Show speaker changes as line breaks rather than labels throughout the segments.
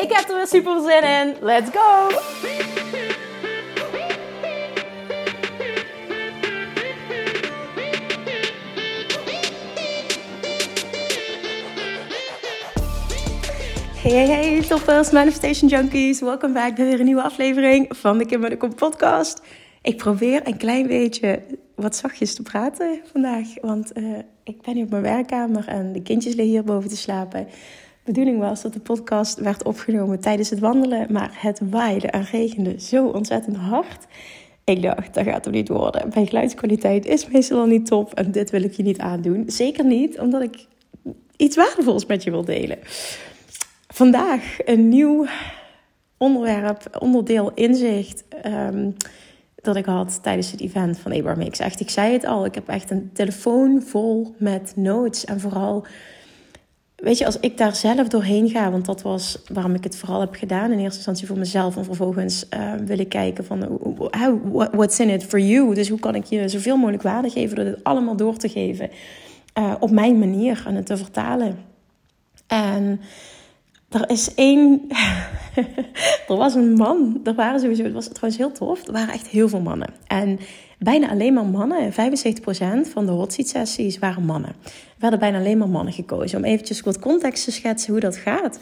Ik heb er weer super zin in. Let's go! Hey, hey, toppers, Manifestation Junkies. Welkom bij weer een nieuwe aflevering van de Kim Kom podcast. Ik probeer een klein beetje wat zachtjes te praten vandaag, want uh, ik ben nu op mijn werkkamer en de kindjes liggen hier boven te slapen. Bedoeling was dat de podcast werd opgenomen tijdens het wandelen, maar het waaide en regende zo ontzettend hard. Ik dacht, dat gaat hem niet worden. Mijn geluidskwaliteit is meestal al niet top en dit wil ik je niet aandoen. Zeker niet, omdat ik iets waardevols met je wil delen. Vandaag een nieuw onderwerp, onderdeel inzicht um, dat ik had tijdens het event van Abraham Hicks. Echt, ik zei het al, ik heb echt een telefoon vol met notes en vooral weet je, als ik daar zelf doorheen ga, want dat was waarom ik het vooral heb gedaan. In eerste instantie voor mezelf en vervolgens wil ik kijken van how, what's in it for you. Dus hoe kan ik je zoveel mogelijk waarde geven door dit allemaal door te geven uh, op mijn manier en het te vertalen. En er is één. er was een man. Er waren sowieso. Het was trouwens heel tof. Er waren echt heel veel mannen. En bijna alleen maar mannen. 75% van de hot seat sessies waren mannen. Er werden bijna alleen maar mannen gekozen. Om eventjes wat context te schetsen hoe dat gaat.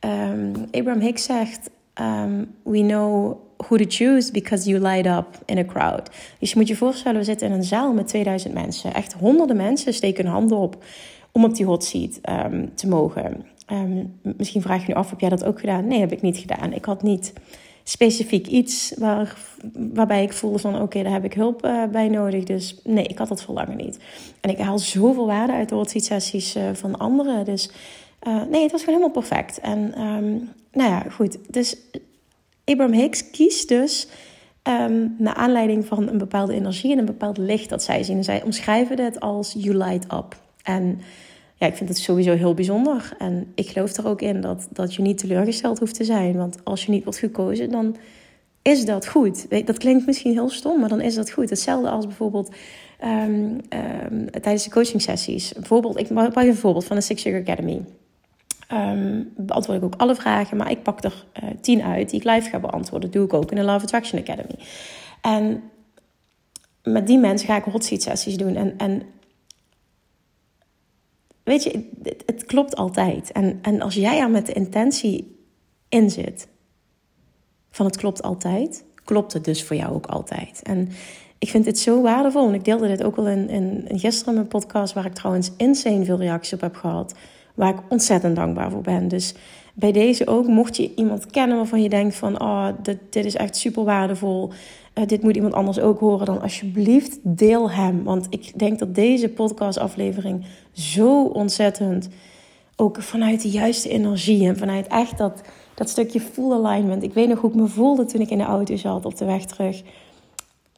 Um, Abraham Hicks zegt: um, We know who to choose because you light up in a crowd. Dus je moet je voorstellen, we zitten in een zaal met 2000 mensen. Echt honderden mensen steken hun handen op om op die hot seat um, te mogen. Misschien vraag je nu af, heb jij dat ook gedaan? Nee, heb ik niet gedaan. Ik had niet specifiek iets waar, waarbij ik voelde van... oké, daar heb ik hulp uh, bij nodig. Dus nee, ik had dat verlangen niet. En ik haal zoveel waarde uit de hot sessies van anderen. Dus uh, nee, het was gewoon helemaal perfect. En um, nou ja, goed. Dus Abraham Hicks kiest dus... Um, naar aanleiding van een bepaalde energie en een bepaald licht dat zij zien. En zij omschrijven het als you light up. En ja, ik vind het sowieso heel bijzonder. En ik geloof er ook in dat, dat je niet teleurgesteld hoeft te zijn. Want als je niet wordt gekozen, dan is dat goed. Dat klinkt misschien heel stom, maar dan is dat goed. Hetzelfde als bijvoorbeeld um, um, tijdens de coaching sessies. Bijvoorbeeld, ik pak een voorbeeld van de Six Sugar Academy. Um, beantwoord ik ook alle vragen, maar ik pak er uh, tien uit die ik live ga beantwoorden. Dat doe ik ook in de Love Attraction Academy. En met die mensen ga ik hot seat sessies doen. En, en Weet je, het, klopt altijd. En, en als jij er met de intentie in zit van het klopt altijd, klopt het dus voor jou ook altijd. En ik vind dit zo waardevol. En ik deelde dit ook al in, in, in gisteren mijn podcast, waar ik trouwens insane veel reacties op heb gehad. Waar ik ontzettend dankbaar voor ben. Dus bij deze ook, mocht je iemand kennen waarvan je denkt van, oh, dit, dit is echt super waardevol. Uh, dit moet iemand anders ook horen, dan alsjeblieft deel hem. Want ik denk dat deze podcastaflevering zo ontzettend, ook vanuit de juiste energie en vanuit echt dat, dat stukje full alignment. Ik weet nog hoe ik me voelde toen ik in de auto zat op de weg terug.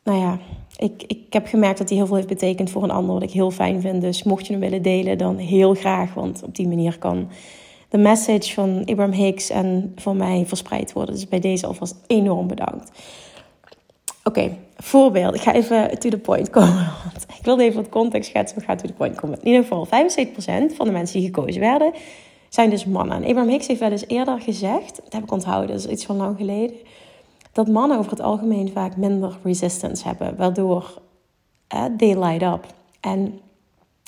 Nou ja, ik, ik heb gemerkt dat hij heel veel heeft betekend voor een ander, wat ik heel fijn vind. Dus mocht je hem willen delen, dan heel graag. Want op die manier kan de message van Abraham Hicks en van mij verspreid worden. Dus bij deze alvast enorm bedankt. Oké, voorbeeld. Ik ga even to the point komen. Want ik wilde even wat context schetsen. Ik ga to the point komen. In ieder geval, 75% van de mensen die gekozen werden, zijn dus mannen. En Hicks heeft wel eens eerder gezegd, dat heb ik onthouden, dat is iets van lang geleden, dat mannen over het algemeen vaak minder resistance hebben, waardoor they light up. En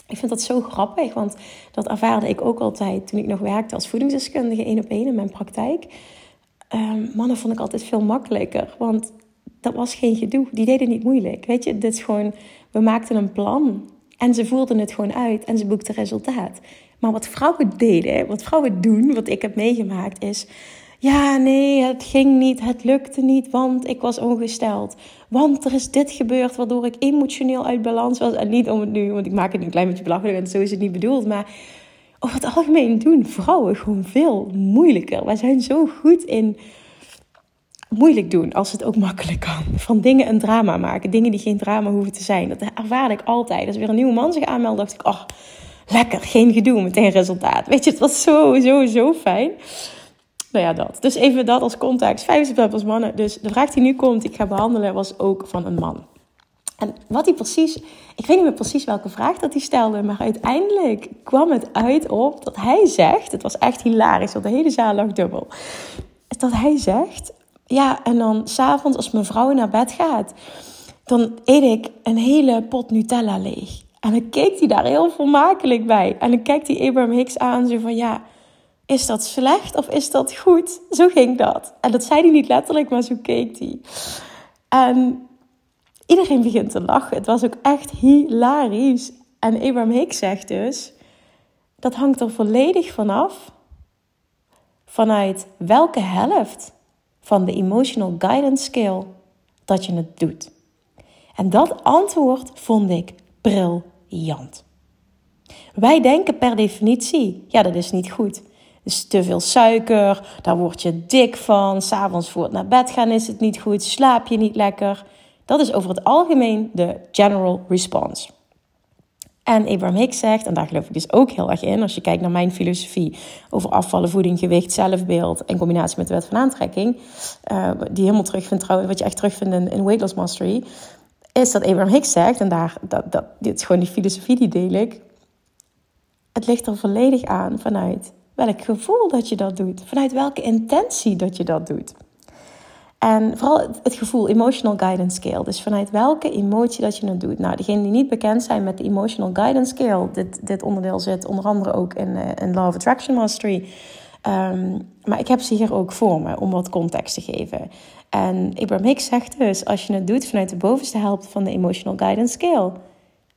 ik vind dat zo grappig, want dat ervaarde ik ook altijd toen ik nog werkte als voedingsdeskundige één op één in mijn praktijk. Um, mannen vond ik altijd veel makkelijker, want dat was geen gedoe. Die deden niet moeilijk. Weet je, dit is gewoon, we maakten een plan en ze voerden het gewoon uit en ze boekten resultaat. Maar wat vrouwen deden, wat vrouwen doen, wat ik heb meegemaakt, is ja, nee, het ging niet, het lukte niet, want ik was ongesteld. Want er is dit gebeurd waardoor ik emotioneel uit balans was. En niet om het nu, want ik maak het nu een klein beetje belachelijk en zo is het niet bedoeld. Maar over het algemeen doen vrouwen gewoon veel moeilijker. Wij zijn zo goed in moeilijk doen als het ook makkelijk kan. Van dingen een drama maken. Dingen die geen drama hoeven te zijn. Dat ervaar ik altijd. Als weer een nieuwe man zich aanmeldt, dacht ik, oh, lekker, geen gedoe, meteen resultaat. Weet je, het was zo, zo, zo fijn. Nou ja, dat. Dus even dat als context. 75 als mannen. Dus de vraag die nu komt, ik ga behandelen, was ook van een man. En wat hij precies, ik weet niet meer precies welke vraag dat hij stelde, maar uiteindelijk kwam het uit op dat hij zegt, het was echt hilarisch, want de hele zaal lag dubbel, dat hij zegt, ja, en dan s'avonds als mijn vrouw naar bed gaat, dan eet ik een hele pot Nutella leeg. En dan keek hij daar heel vermakelijk bij. En dan kijkt hij Abraham Hicks aan, zo van ja, is dat slecht of is dat goed? Zo ging dat. En dat zei hij niet letterlijk, maar zo keek hij. En iedereen begint te lachen. Het was ook echt hilarisch. En Abraham Hicks zegt dus, dat hangt er volledig vanaf vanuit welke helft van de emotional guidance skill dat je het doet. En dat antwoord vond ik briljant. Wij denken per definitie, ja, dat is niet goed. Dus te veel suiker, daar word je dik van. S'avonds voor het naar bed gaan is het niet goed. Slaap je niet lekker. Dat is over het algemeen de general response. En Abraham Hicks zegt, en daar geloof ik dus ook heel erg in, als je kijkt naar mijn filosofie over afvallen, voeding, gewicht, zelfbeeld in combinatie met de wet van aantrekking, uh, die helemaal terugvindt trouwens, wat je echt terugvindt in, in Weight Loss Mastery, is dat Abraham Hicks zegt, en daar, dat, dat, dit is gewoon die filosofie die deel ik, het ligt er volledig aan vanuit welk gevoel dat je dat doet, vanuit welke intentie dat je dat doet. En vooral het gevoel, emotional guidance scale. Dus vanuit welke emotie dat je het doet. Nou, degenen die niet bekend zijn met de emotional guidance scale, dit, dit onderdeel zit onder andere ook in, uh, in Law of Attraction Mastery. Um, maar ik heb ze hier ook voor me om wat context te geven. En Abraham Hicks zegt dus, als je het doet vanuit de bovenste helft van de emotional guidance scale,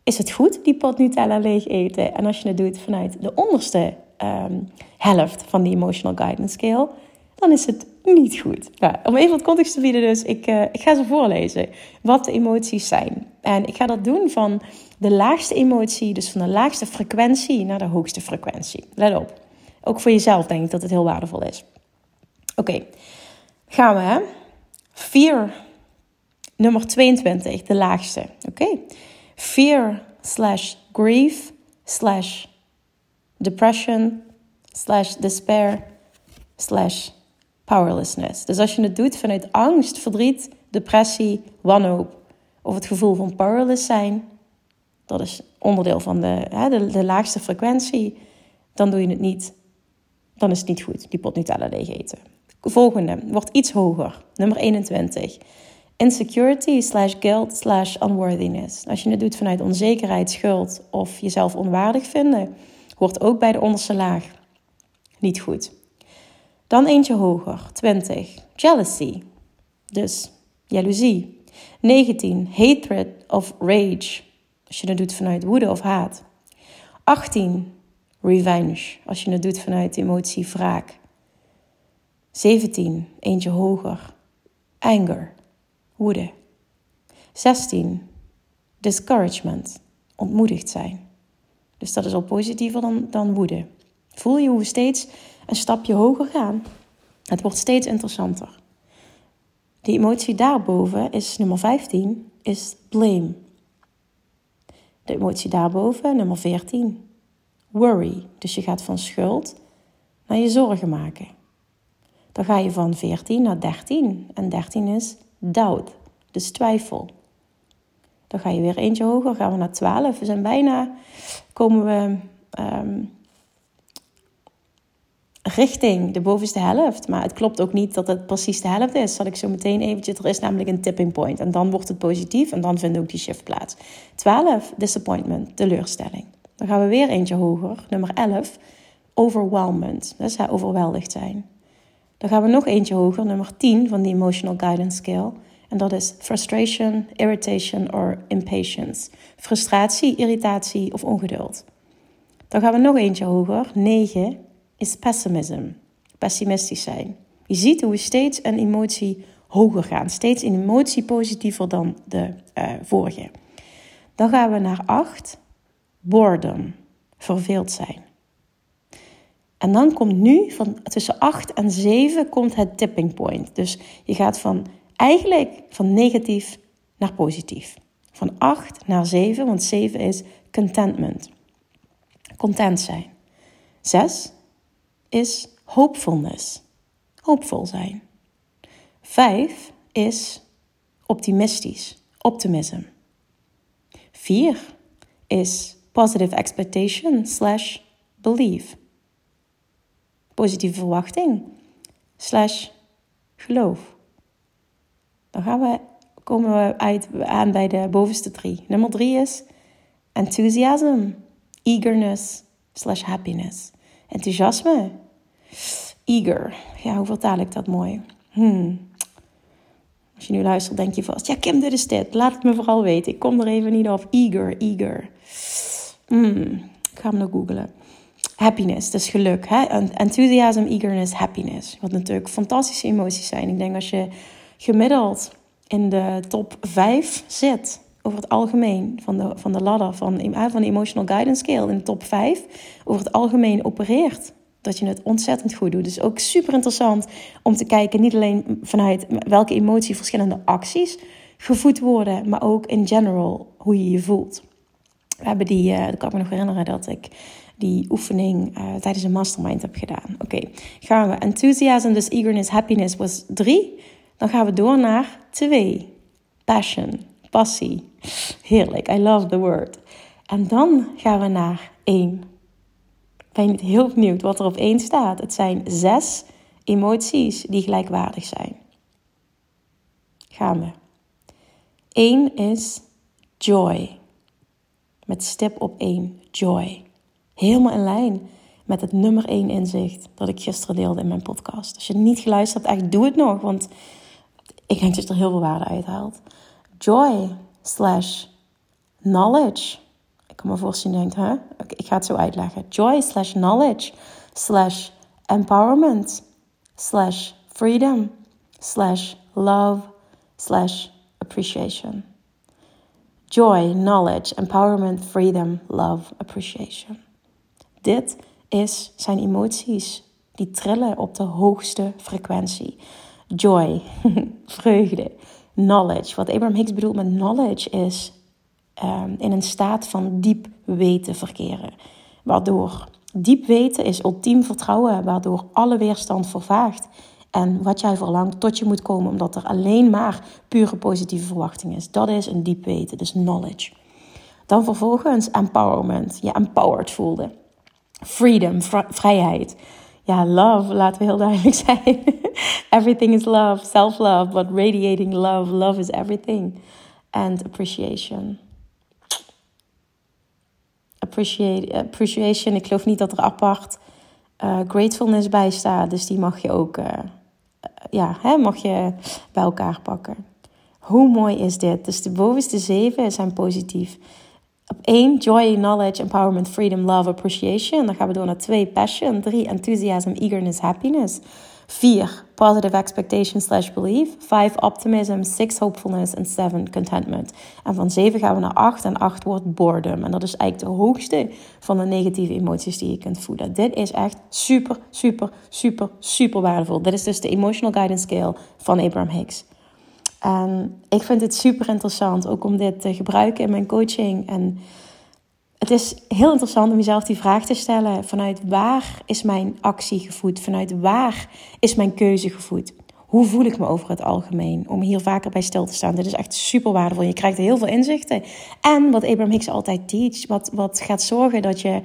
is het goed die pot Nutella leeg eten. En als je het doet vanuit de onderste um, helft van die emotional guidance scale, dan is het niet goed. Om even wat context te bieden, dus ik, uh, ik ga ze voorlezen wat de emoties zijn. En ik ga dat doen van de laagste emotie, dus van de laagste frequentie naar de hoogste frequentie. Let op. Ook voor jezelf denk ik dat het heel waardevol is. Oké, gaan we hè. 4, nummer 22, de laagste. Oké. Fear slash grief slash depression slash despair slash powerlessness. Dus als je het doet vanuit angst, verdriet, depressie, wanhoop of het gevoel van powerless zijn, dat is onderdeel van de, hè, de, de, laagste frequentie, dan doe je het niet. Dan is het niet goed, die pot Nutella leeg eten. Volgende, wordt iets hoger, nummer 21. Insecurity slash guilt slash unworthiness. Als je het doet vanuit onzekerheid, schuld of jezelf onwaardig vinden, hoort ook bij de onderste laag. Niet goed. Dan eentje hoger, 20. Jealousy, dus jaloezie. 19. Hatred of rage, als je het doet vanuit woede of haat. 18. Revenge, als je het doet vanuit emotie wraak. 17. Eentje hoger. Anger, woede. 16. Discouragement, ontmoedigd zijn. Dus dat is al positiever dan, dan woede. Voel je hoe we steeds een stapje hoger gaan. Het wordt steeds interessanter. Die emotie daarboven is nummer 15, is blame. De emotie daarboven, nummer 14, worry. Dus je gaat van schuld naar je zorgen maken. Dan ga je van 14 naar 13 en 13 is doubt, dus twijfel. Dan ga je weer eentje hoger, gaan we naar 12. We zijn bijna, komen we um, richting de bovenste helft. Maar het klopt ook niet dat het precies de helft is. Zal ik zo meteen eventjes. Er is namelijk een tipping point. En dan wordt het positief en dan vindt ook die shift plaats. 12, disappointment, teleurstelling. Dan gaan we weer eentje hoger. Nummer 11, overwhelmed. Dat is overweldigd zijn. Dan gaan we nog eentje hoger, nummer 10 van die emotional guidance scale. En dat is frustration, irritation or impatience. Frustratie, irritatie of ongeduld. Dan gaan we nog eentje hoger, 9, is pessimism. Pessimistisch zijn. Je ziet hoe we steeds een emotie hoger gaan. Steeds een emotie positiever dan de uh, vorige. Dan gaan we naar 8. Boredom. Verveeld zijn. En dan komt nu, van tussen 8 en 7, komt het tipping point. Dus je gaat van eigenlijk van negatief naar positief. Van 8 naar 7, want 7 is contentment. Content zijn. 6 is hopefulness. Hoopvol zijn. 5 is optimistisch. Optimism. 4 is positive expectation slash belief. Positieve verwachting slash geloof. Dan gaan we, komen we uit, aan bij de bovenste drie. Nummer drie is enthusiasm, eagerness slash happiness. Enthousiasme, eager. Ja, hoe vertaal ik dat mooi? Hmm. Als je nu luistert, denk je vast, ja Kim, dit is dit. Laat het me vooral weten. Ik kom er even niet op. Eager, eager. Hmm. Ik ga hem nog googlen. Happiness, dus geluk. Hè? Enthusiasm, eagerness, happiness. Wat natuurlijk fantastische emoties zijn. Ik denk als je gemiddeld in de top 5 zit, over het algemeen, van de, van de ladder van, van de Emotional Guidance Scale, in de top 5, over het algemeen opereert, dat je het ontzettend goed doet. Dus ook super interessant om te kijken, niet alleen vanuit welke emotie verschillende acties gevoed worden, maar ook in general hoe je je voelt. We hebben die, uh, kan ik me nog herinneren dat ik die oefening uh, tijdens een mastermind heb gedaan. Oké, gaan we. Enthusiasm, dus eagerness, happiness was drie. Dan gaan we door naar twee. Passion, passie. Heerlijk, I love the word. En dan gaan we naar één. Ben je heel benieuwd wat er op één staat? Het zijn zes emoties die gelijkwaardig zijn. Gaan we. Eén is joy. Met stip op één, joy. Helemaal in lijn met het nummer één inzicht dat ik gisteren deelde in mijn podcast. Als je niet geluisterd hebt, echt doe het nog, want ik denk dat je er heel veel waarde uit haalt. Joy slash knowledge. Ik kan me voorstellen, denkt, hè? ik ga het zo uitleggen. Joy slash knowledge slash empowerment slash freedom slash love slash appreciation. Joy, knowledge, empowerment, freedom, love, appreciation. Dit is zijn emoties die trillen op de hoogste frequentie. Joy, vreugde, knowledge. Wat Abraham Hicks bedoelt met knowledge is um, in een staat van diep weten verkeren. Waardoor diep weten is ultiem vertrouwen, waardoor alle weerstand vervaagt. En wat jij verlangt tot je moet komen, omdat er alleen maar pure positieve verwachting is. Dat is een diep weten, dus knowledge. Dan vervolgens empowerment, je empowered voelde. Freedom, vrijheid. Ja, love, laten we heel duidelijk zijn. everything is love, self-love, but radiating love. Love is everything. And appreciation. Appreciate, appreciation, ik geloof niet dat er apart uh, gratefulness bij staat. Dus die mag je ook, uh, ja, hè, mag je bij elkaar pakken. Hoe mooi is dit? Dus de bovenste zeven zijn positief. Op één, joy, knowledge, empowerment, freedom, love, appreciation. Dan gaan we door naar twee, passion. Drie, enthusiasm, eagerness, happiness. Vier, positive expectation slash belief. Vijf, optimism. Six, hopefulness. En seven, contentment. En van zeven gaan we naar acht. En acht wordt boredom. En dat is eigenlijk de hoogste van de negatieve emoties die je kunt voelen. Dit is echt super, super, super, super waardevol. Dit is dus de Emotional Guidance Scale van Abraham Hicks. En ik vind het super interessant ook om dit te gebruiken in mijn coaching. En het is heel interessant om jezelf die vraag te stellen: vanuit waar is mijn actie gevoed? Vanuit waar is mijn keuze gevoed? Hoe voel ik me over het algemeen? Om hier vaker bij stil te staan. Dit is echt super waardevol. Je krijgt heel veel inzichten. En wat Abraham Hicks altijd teach, wat, wat gaat zorgen dat je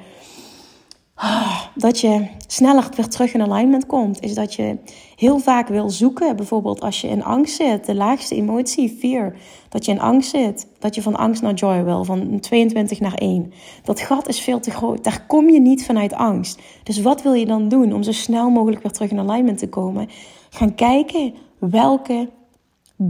dat je sneller weer terug in alignment komt, is dat je heel vaak wil zoeken. Bijvoorbeeld als je in angst zit, de laagste emotie, fear. Dat je in angst zit, dat je van angst naar joy wil, van 22 naar 1. Dat gat is veel te groot. Daar kom je niet vanuit angst. Dus wat wil je dan doen om zo snel mogelijk weer terug in alignment te komen? Gaan kijken welke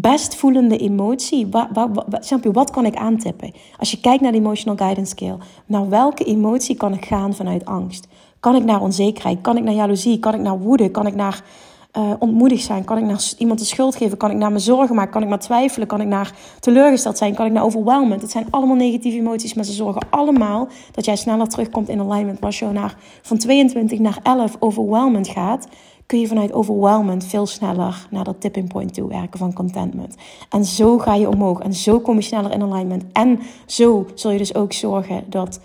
best voelende emotie. Wat, wat, wat, wat kan ik aantippen? Als je kijkt naar de emotional guidance scale, naar welke emotie kan ik gaan vanuit angst? Kan ik naar onzekerheid? Kan ik naar jaloezie? Kan ik naar woede? Kan ik naar uh, ontmoedigd zijn? Kan ik naar iemand de schuld geven? Kan ik naar me zorgen maken? Kan ik maar twijfelen? Kan ik naar teleurgesteld zijn? Kan ik naar overwhelmend? Het zijn allemaal negatieve emoties, maar ze zorgen allemaal dat jij sneller terugkomt in alignment. Maar als je naar, van 22 naar 11 overwhelmend gaat, kun je vanuit overwhelmend veel sneller naar dat tipping point toe werken van contentment. En zo ga je omhoog en zo kom je sneller in alignment. En zo zul je dus ook zorgen dat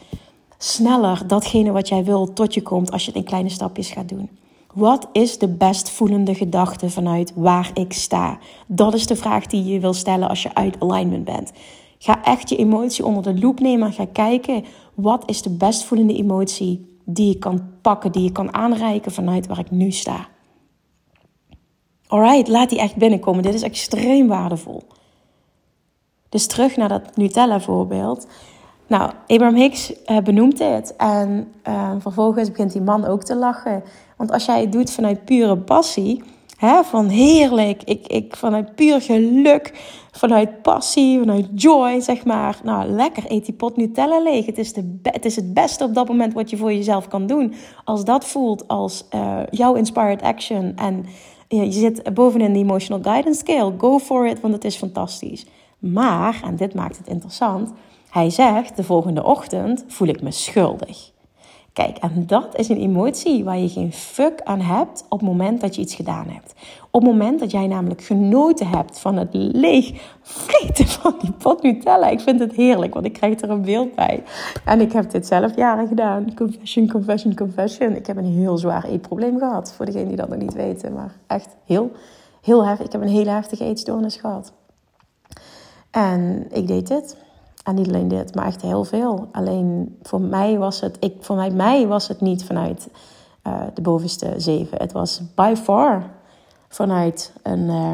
sneller datgene wat jij wil tot je komt als je het in kleine stapjes gaat doen. Wat is de best voelende gedachte vanuit waar ik sta? Dat is de vraag die je wil stellen als je uit alignment bent. Ga echt je emotie onder de loep nemen en ga kijken wat is de best voelende emotie die je kan pakken, die je kan aanreiken vanuit waar ik nu sta. Alright, laat die echt binnenkomen. Dit is extreem waardevol. Dus terug naar dat Nutella voorbeeld. Nou, Abraham Hicks uh, benoemt dit. En uh, vervolgens begint die man ook te lachen. Want als jij het doet vanuit pure passie, van heerlijk, ik, ik, vanuit puur geluk, vanuit passie, vanuit joy, zeg maar. Nou, lekker, eet die pot Nutella leeg. Het is, de het is het beste op dat moment wat je voor jezelf kan doen. Als dat voelt als uh, jouw inspired action en je zit bovenin de emotional guidance scale, go for it, want het is fantastisch. Maar, en dit maakt het interessant hij zegt, de volgende ochtend voel ik me schuldig. Kijk, en dat is een emotie waar je geen fuck aan hebt op het moment dat je iets gedaan hebt. Op het moment dat jij namelijk genoten hebt van het leeg vreten van die pot Nutella. Ik vind het heerlijk, want ik krijg er een beeld bij. En ik heb dit zelf jaren gedaan. Confession, confession, confession. Ik heb een heel zwaar eetprobleem gehad. Voor degenen die dat nog niet weten. Maar echt heel, heel heftig. Ik heb een hele heftige eetstoornis gehad. En ik deed dit. En niet alleen dit, maar echt heel veel. Alleen voor mij was het, ik, voor mij, was het niet vanuit uh, de bovenste zeven. Het was by far vanuit een. Uh,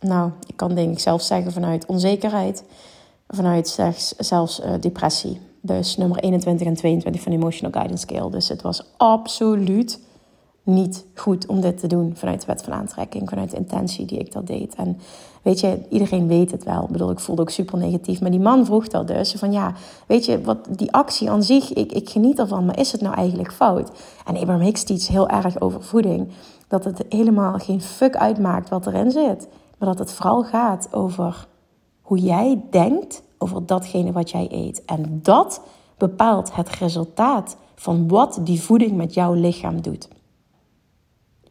nou, ik kan denk ik zelf zeggen vanuit onzekerheid, vanuit zelfs, zelfs uh, depressie. Dus nummer 21 en 22 van de Emotional Guidance Scale. Dus het was absoluut niet goed om dit te doen vanuit de wet van aantrekking, vanuit de intentie die ik dat deed. En weet je, iedereen weet het wel. Ik bedoel, ik voelde ook super negatief. Maar die man vroeg dat dus van ja, weet je, wat die actie aan zich, ik, ik geniet ervan, maar is het nou eigenlijk fout? En Abraham Hicks iets heel erg over voeding. Dat het helemaal geen fuck uitmaakt wat erin zit. Maar dat het vooral gaat over hoe jij denkt over datgene wat jij eet. En dat bepaalt het resultaat van wat die voeding met jouw lichaam doet.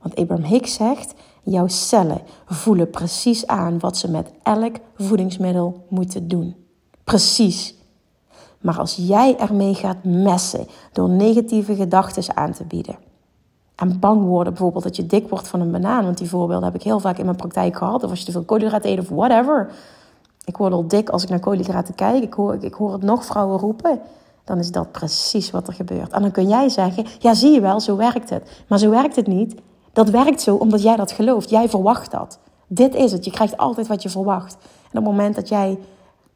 Want Abraham Hicks zegt: jouw cellen voelen precies aan wat ze met elk voedingsmiddel moeten doen. Precies. Maar als jij ermee gaat messen door negatieve gedachten aan te bieden. En bang worden bijvoorbeeld dat je dik wordt van een banaan. Want die voorbeelden heb ik heel vaak in mijn praktijk gehad. Of als je te veel koolhydraten eet of whatever. Ik word al dik als ik naar koolhydraten kijk. Ik hoor, ik hoor het nog vrouwen roepen. Dan is dat precies wat er gebeurt. En dan kun jij zeggen, ja zie je wel, zo werkt het. Maar zo werkt het niet. Dat werkt zo omdat jij dat gelooft. Jij verwacht dat. Dit is het. Je krijgt altijd wat je verwacht. En op het moment dat jij.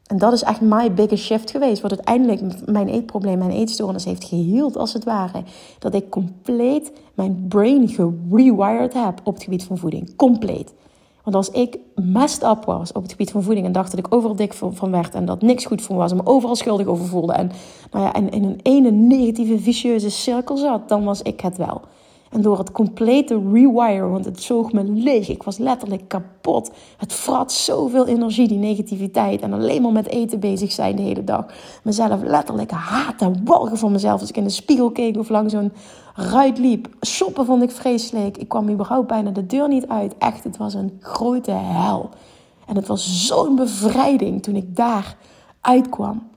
En dat is echt my biggest shift geweest. Wat uiteindelijk mijn eetprobleem, mijn eetstoornis heeft geheeld, als het ware. Dat ik compleet mijn brain gerewired heb op het gebied van voeding. Compleet. Want als ik messed up was op het gebied van voeding en dacht dat ik overal dik van werd en dat niks goed voor me was en me overal schuldig over voelde en, nou ja, en in een ene negatieve, vicieuze cirkel zat, dan was ik het wel. En door het complete rewire, want het zoog me leeg. Ik was letterlijk kapot. Het vrat zoveel energie, die negativiteit. En alleen maar met eten bezig zijn de hele dag. Mezelf letterlijk haten, walgen van mezelf. Als ik in de spiegel keek of langs zo'n ruit liep. Shoppen vond ik vreselijk. Ik kwam überhaupt bijna de deur niet uit. Echt, het was een grote hel. En het was zo'n bevrijding toen ik daar uitkwam.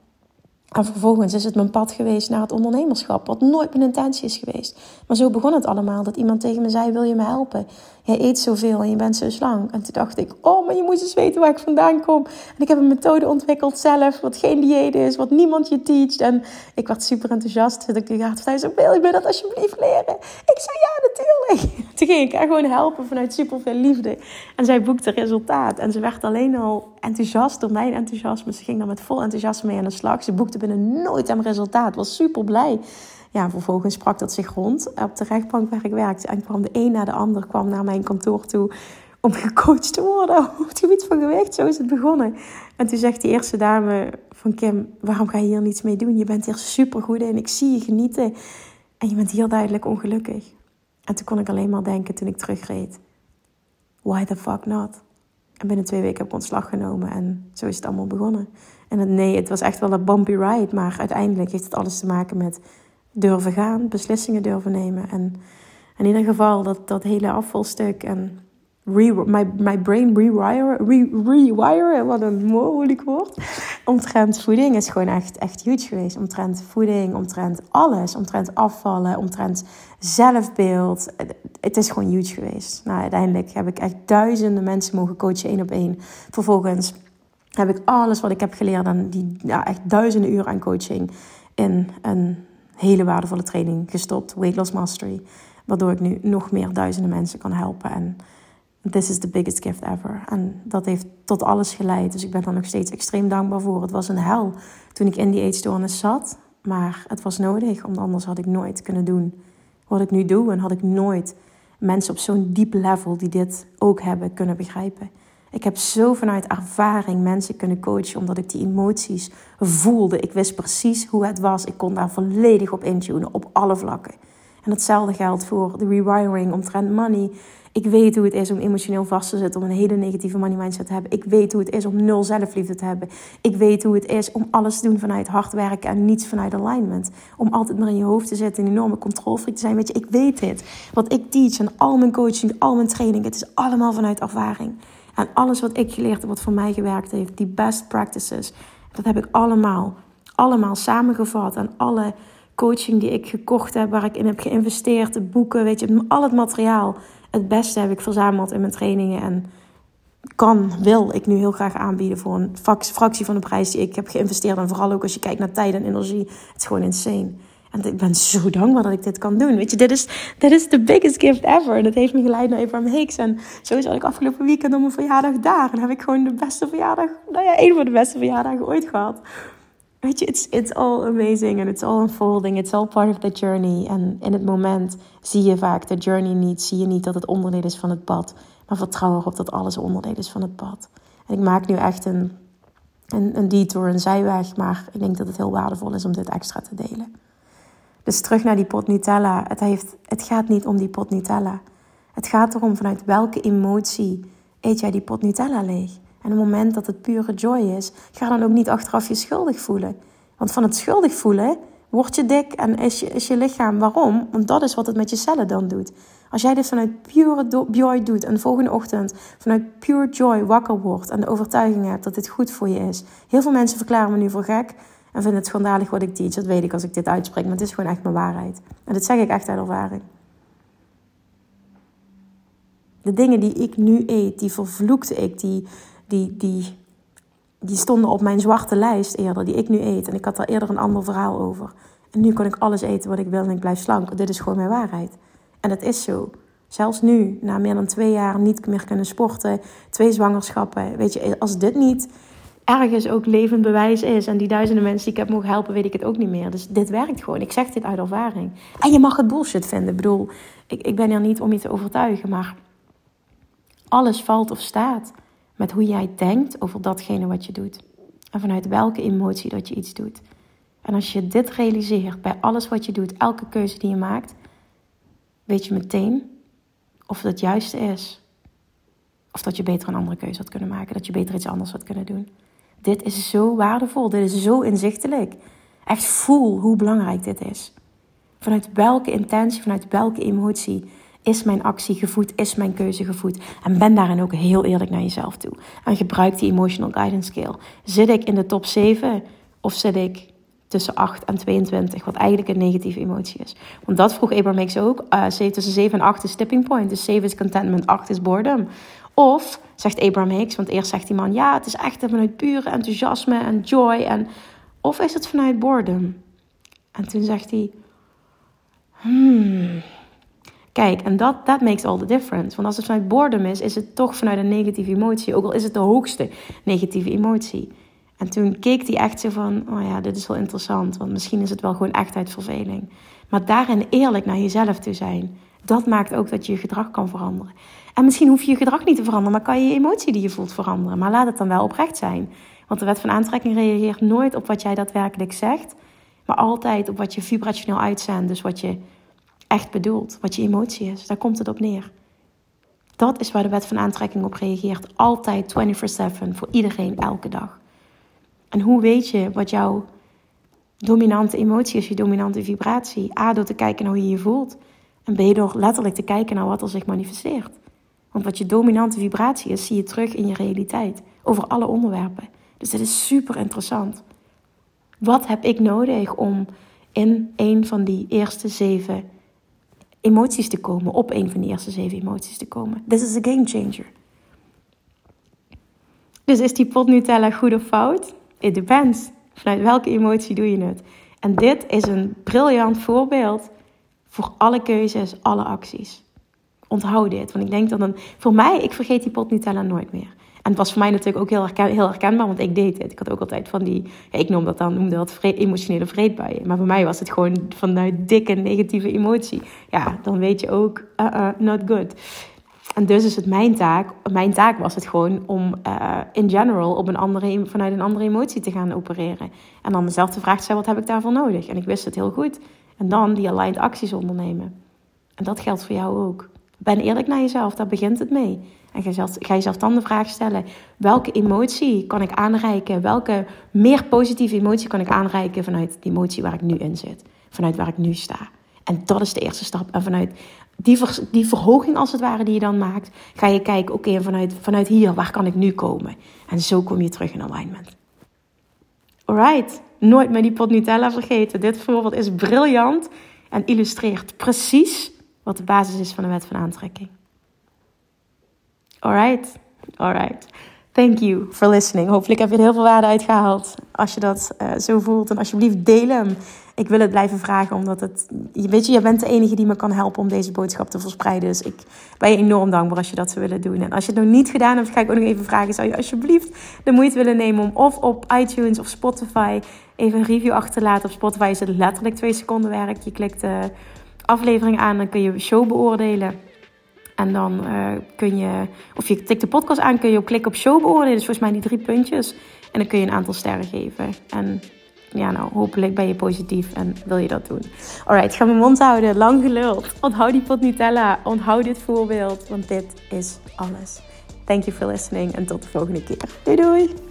En vervolgens is het mijn pad geweest naar het ondernemerschap, wat nooit mijn intentie is geweest. Maar zo begon het allemaal, dat iemand tegen me zei, wil je me helpen? Jij eet zoveel en je bent zo slank. En toen dacht ik, oh, maar je moet eens weten waar ik vandaan kom. En ik heb een methode ontwikkeld zelf, wat geen dieet is, wat niemand je teacht. En ik werd super enthousiast. Dus ik dacht thuis, wil je me dat alsjeblieft leren? Ik zei, ja, natuurlijk. Toen ging ik haar gewoon helpen vanuit super veel liefde. En zij boekte resultaat. En ze werd alleen al enthousiast door mijn enthousiasme. Ze ging dan met vol enthousiasme mee aan de slag. Ze boekte binnen nooit aan resultaat. Was super blij ja, vervolgens sprak dat zich rond op de rechtbank waar ik werkte. En kwam de een na de ander kwam naar mijn kantoor toe om gecoacht te worden op het gebied van gewicht. Zo is het begonnen. En toen zegt die eerste dame van Kim, waarom ga je hier niets mee doen? Je bent hier supergoed in, ik zie je genieten. En je bent heel duidelijk ongelukkig. En toen kon ik alleen maar denken toen ik terugreed. Why the fuck not? En binnen twee weken heb ik ontslag genomen en zo is het allemaal begonnen. En het, nee, het was echt wel een bumpy ride, maar uiteindelijk heeft het alles te maken met durven gaan, beslissingen durven nemen. En in ieder geval dat, dat hele afvalstuk en re, my, my brain rewire, re, rewire, wat een moeilijk woord. Omtrent voeding is gewoon echt, echt huge geweest. Omtrent voeding, omtrent alles. Omtrent afvallen, omtrent zelfbeeld. Het is gewoon huge geweest. Nou, uiteindelijk heb ik echt duizenden mensen mogen coachen, één op één. Vervolgens heb ik alles wat ik heb geleerd en die ja, echt duizenden uren aan coaching in een hele waardevolle training gestopt, Weight Loss Mastery. Waardoor ik nu nog meer duizenden mensen kan helpen. En this is the biggest gift ever. En dat heeft tot alles geleid. Dus ik ben daar nog steeds extreem dankbaar voor. Het was een hel toen ik in die eetstoornis zat. Maar het was nodig, want anders had ik nooit kunnen doen wat ik nu doe. En had ik nooit mensen op zo'n diep level die dit ook hebben kunnen begrijpen. Ik heb zo vanuit ervaring mensen kunnen coachen, omdat ik die emoties voelde. Ik wist precies hoe het was. Ik kon daar volledig op intunen, op alle vlakken. En hetzelfde geldt voor de rewiring omtrent money. Ik weet hoe het is om emotioneel vast te zitten, om een hele negatieve money mindset te hebben. Ik weet hoe het is om nul zelfliefde te hebben. Ik weet hoe het is om alles te doen vanuit hard werken en niets vanuit alignment. Om altijd maar in je hoofd te zitten, een enorme controlfreak te zijn. Weet je, ik weet dit. Wat ik teach en al mijn coaching, al mijn training, het is allemaal vanuit ervaring. En alles wat ik geleerd heb, wat voor mij gewerkt heeft, die best practices, dat heb ik allemaal, allemaal samengevat. En alle coaching die ik gekocht heb, waar ik in heb geïnvesteerd, de boeken, weet je, al het materiaal. Het beste heb ik verzameld in mijn trainingen en kan, wil ik nu heel graag aanbieden voor een fractie van de prijs die ik heb geïnvesteerd. En vooral ook als je kijkt naar tijd en energie. Het is gewoon insane. En ik ben zo dankbaar dat ik dit kan doen. Weet je, dit is, dit is the biggest gift ever. En dat heeft me geleid naar Abraham Hicks. En zo zat ik afgelopen weekend op mijn verjaardag daar. En heb ik gewoon de beste verjaardag, nou ja, een van de beste verjaardagen ooit gehad. Weet je, it's, it's all amazing and it's all unfolding. It's all part of the journey. En in het moment zie je vaak de journey niet. Zie je niet dat het onderdeel is van het pad. Maar vertrouw erop dat alles onderdeel is van het pad. En ik maak nu echt een, een, een detour, een zijweg. Maar ik denk dat het heel waardevol is om dit extra te delen. Dus terug naar die pot Nutella. Het, heeft, het gaat niet om die pot Nutella. Het gaat erom vanuit welke emotie eet jij die pot Nutella leeg. En op het moment dat het pure joy is, ga dan ook niet achteraf je schuldig voelen. Want van het schuldig voelen word je dik en is je, is je lichaam. Waarom? Want dat is wat het met je cellen dan doet. Als jij dit vanuit pure joy doet en de volgende ochtend vanuit pure joy wakker wordt en de overtuiging hebt dat dit goed voor je is. Heel veel mensen verklaren me nu voor gek en vinden het schandalig wat ik teach. Dat weet ik als ik dit uitspreek, maar het is gewoon echt mijn waarheid. En dat zeg ik echt uit ervaring. De dingen die ik nu eet, die vervloekte ik, die, die, die, die stonden op mijn zwarte lijst eerder, die ik nu eet. En ik had daar eerder een ander verhaal over. En nu kan ik alles eten wat ik wil en ik blijf slank. Dit is gewoon mijn waarheid. En dat is zo. Zelfs nu, na meer dan twee jaar niet meer kunnen sporten, twee zwangerschappen. Weet je, als dit niet ergens ook levend bewijs is. En die duizenden mensen die ik heb mogen helpen, weet ik het ook niet meer. Dus dit werkt gewoon. Ik zeg dit uit ervaring. En je mag het bullshit vinden. Ik bedoel, ik, ik ben er niet om je te overtuigen, maar alles valt of staat met hoe jij denkt over datgene wat je doet. En vanuit welke emotie dat je iets doet. En als je dit realiseert bij alles wat je doet, elke keuze die je maakt, weet je meteen of het het juiste is. Of dat je beter een andere keuze had kunnen maken. Dat je beter iets anders had kunnen doen. Dit is zo waardevol. Dit is zo inzichtelijk. Echt voel hoe belangrijk dit is. Vanuit welke intentie, vanuit welke emotie is mijn actie gevoed, is mijn keuze gevoed. En ben daarin ook heel eerlijk naar jezelf toe. En gebruik die emotional guidance scale. Zit ik in de top 7 of zit ik tussen 8 en 22, wat eigenlijk een negatieve emotie is. Want dat vroeg Abraham ook. Uh, tussen 7 en 8 is tipping point. Dus 7 is contentment, 8 is boredom. Of, zegt Abraham Hicks, want eerst zegt die man... ja, het is echt vanuit pure enthousiasme en joy. En, of is het vanuit boredom? En toen zegt hij... Hmm, Kijk, en dat that makes all the difference. Want als het vanuit boredom is, is het toch vanuit een negatieve emotie. Ook al is het de hoogste negatieve emotie. En toen keek hij echt zo van, oh ja, dit is wel interessant. Want misschien is het wel gewoon echt uit verveling. Maar daarin eerlijk naar jezelf te zijn, dat maakt ook dat je je gedrag kan veranderen. En misschien hoef je je gedrag niet te veranderen, maar kan je je emotie die je voelt veranderen. Maar laat het dan wel oprecht zijn. Want de wet van aantrekking reageert nooit op wat jij daadwerkelijk zegt, maar altijd op wat je vibrationeel uitzendt. Dus wat je echt bedoelt, wat je emotie is. Daar komt het op neer. Dat is waar de wet van aantrekking op reageert. Altijd 24/7 voor iedereen, elke dag. En hoe weet je wat jouw dominante emotie is, je dominante vibratie? A, door te kijken naar hoe je je voelt. En B, door letterlijk te kijken naar wat er zich manifesteert. Want wat je dominante vibratie is, zie je terug in je realiteit. Over alle onderwerpen. Dus dit is super interessant. Wat heb ik nodig om in een van die eerste zeven emoties te komen? Op een van die eerste zeven emoties te komen. This is a game changer. Dus is die pot Nutella goed of fout? It depends. Vanuit welke emotie doe je het? En dit is een briljant voorbeeld voor alle keuzes, alle acties. Onthoud dit, want ik denk dat een, voor mij, ik vergeet die pot nooit meer. En het was voor mij natuurlijk ook heel, heel herkenbaar, want ik deed het. Ik had ook altijd van die, ik noem dat dan, noemde dat emotionele vreedbuien. Maar voor mij was het gewoon vanuit dikke negatieve emotie. Ja, dan weet je ook, uh, uh, not good. En dus is het mijn taak, mijn taak was het gewoon om uh, in general op een andere, vanuit een andere emotie te gaan opereren. En dan mezelf de vraag te stellen, wat heb ik daarvoor nodig? En ik wist het heel goed. En dan die aligned acties ondernemen. En dat geldt voor jou ook. Ben eerlijk naar jezelf, daar begint het mee. En ga, zelf, jezelf dan de vraag stellen: welke emotie kan ik aanreiken? Welke meer positieve emotie kan ik aanreiken vanuit de emotie waar ik nu in zit? Vanuit waar ik nu sta. En dat is de eerste stap. En vanuit die, die verhoging, als het ware, die je dan maakt, ga je kijken: oké, vanuit, vanuit hier, waar kan ik nu komen? En zo kom je terug in alignment. Alright, nooit meer die pot Nutella vergeten. Dit voorbeeld is briljant en illustreert precies wat de basis is van de wet van aantrekking. Alright, alright. Thank you for listening. Hopelijk heb je er heel veel waarde uit gehaald. Als je dat uh, zo voelt. En alsjeblieft deel hem. Ik wil het blijven vragen, omdat het... Weet je, je bent de enige die me kan helpen om deze boodschap te verspreiden. Dus ik ben je enorm dankbaar als je dat zou willen doen. En als je het nog niet gedaan hebt, ga ik ook nog even vragen. Zou je alsjeblieft de moeite willen nemen om of op iTunes of Spotify even een review achter te laten. Op Spotify is het letterlijk twee seconden werk. Je klikt de aflevering aan, dan kun je show beoordelen. En dan uh, kun je, of je tikt de podcast aan, kun je op klikken op show beoordelen. Dus volgens mij die drie puntjes. En dan kun je een aantal sterren geven. En ja, nou, hopelijk ben je positief en wil je dat doen. Alright, ga mijn mond houden. Lang geluld. Onthoud die pot Nutella. Onthoud dit voorbeeld, want dit is alles. Thank you for listening en tot de volgende keer. Doei doei!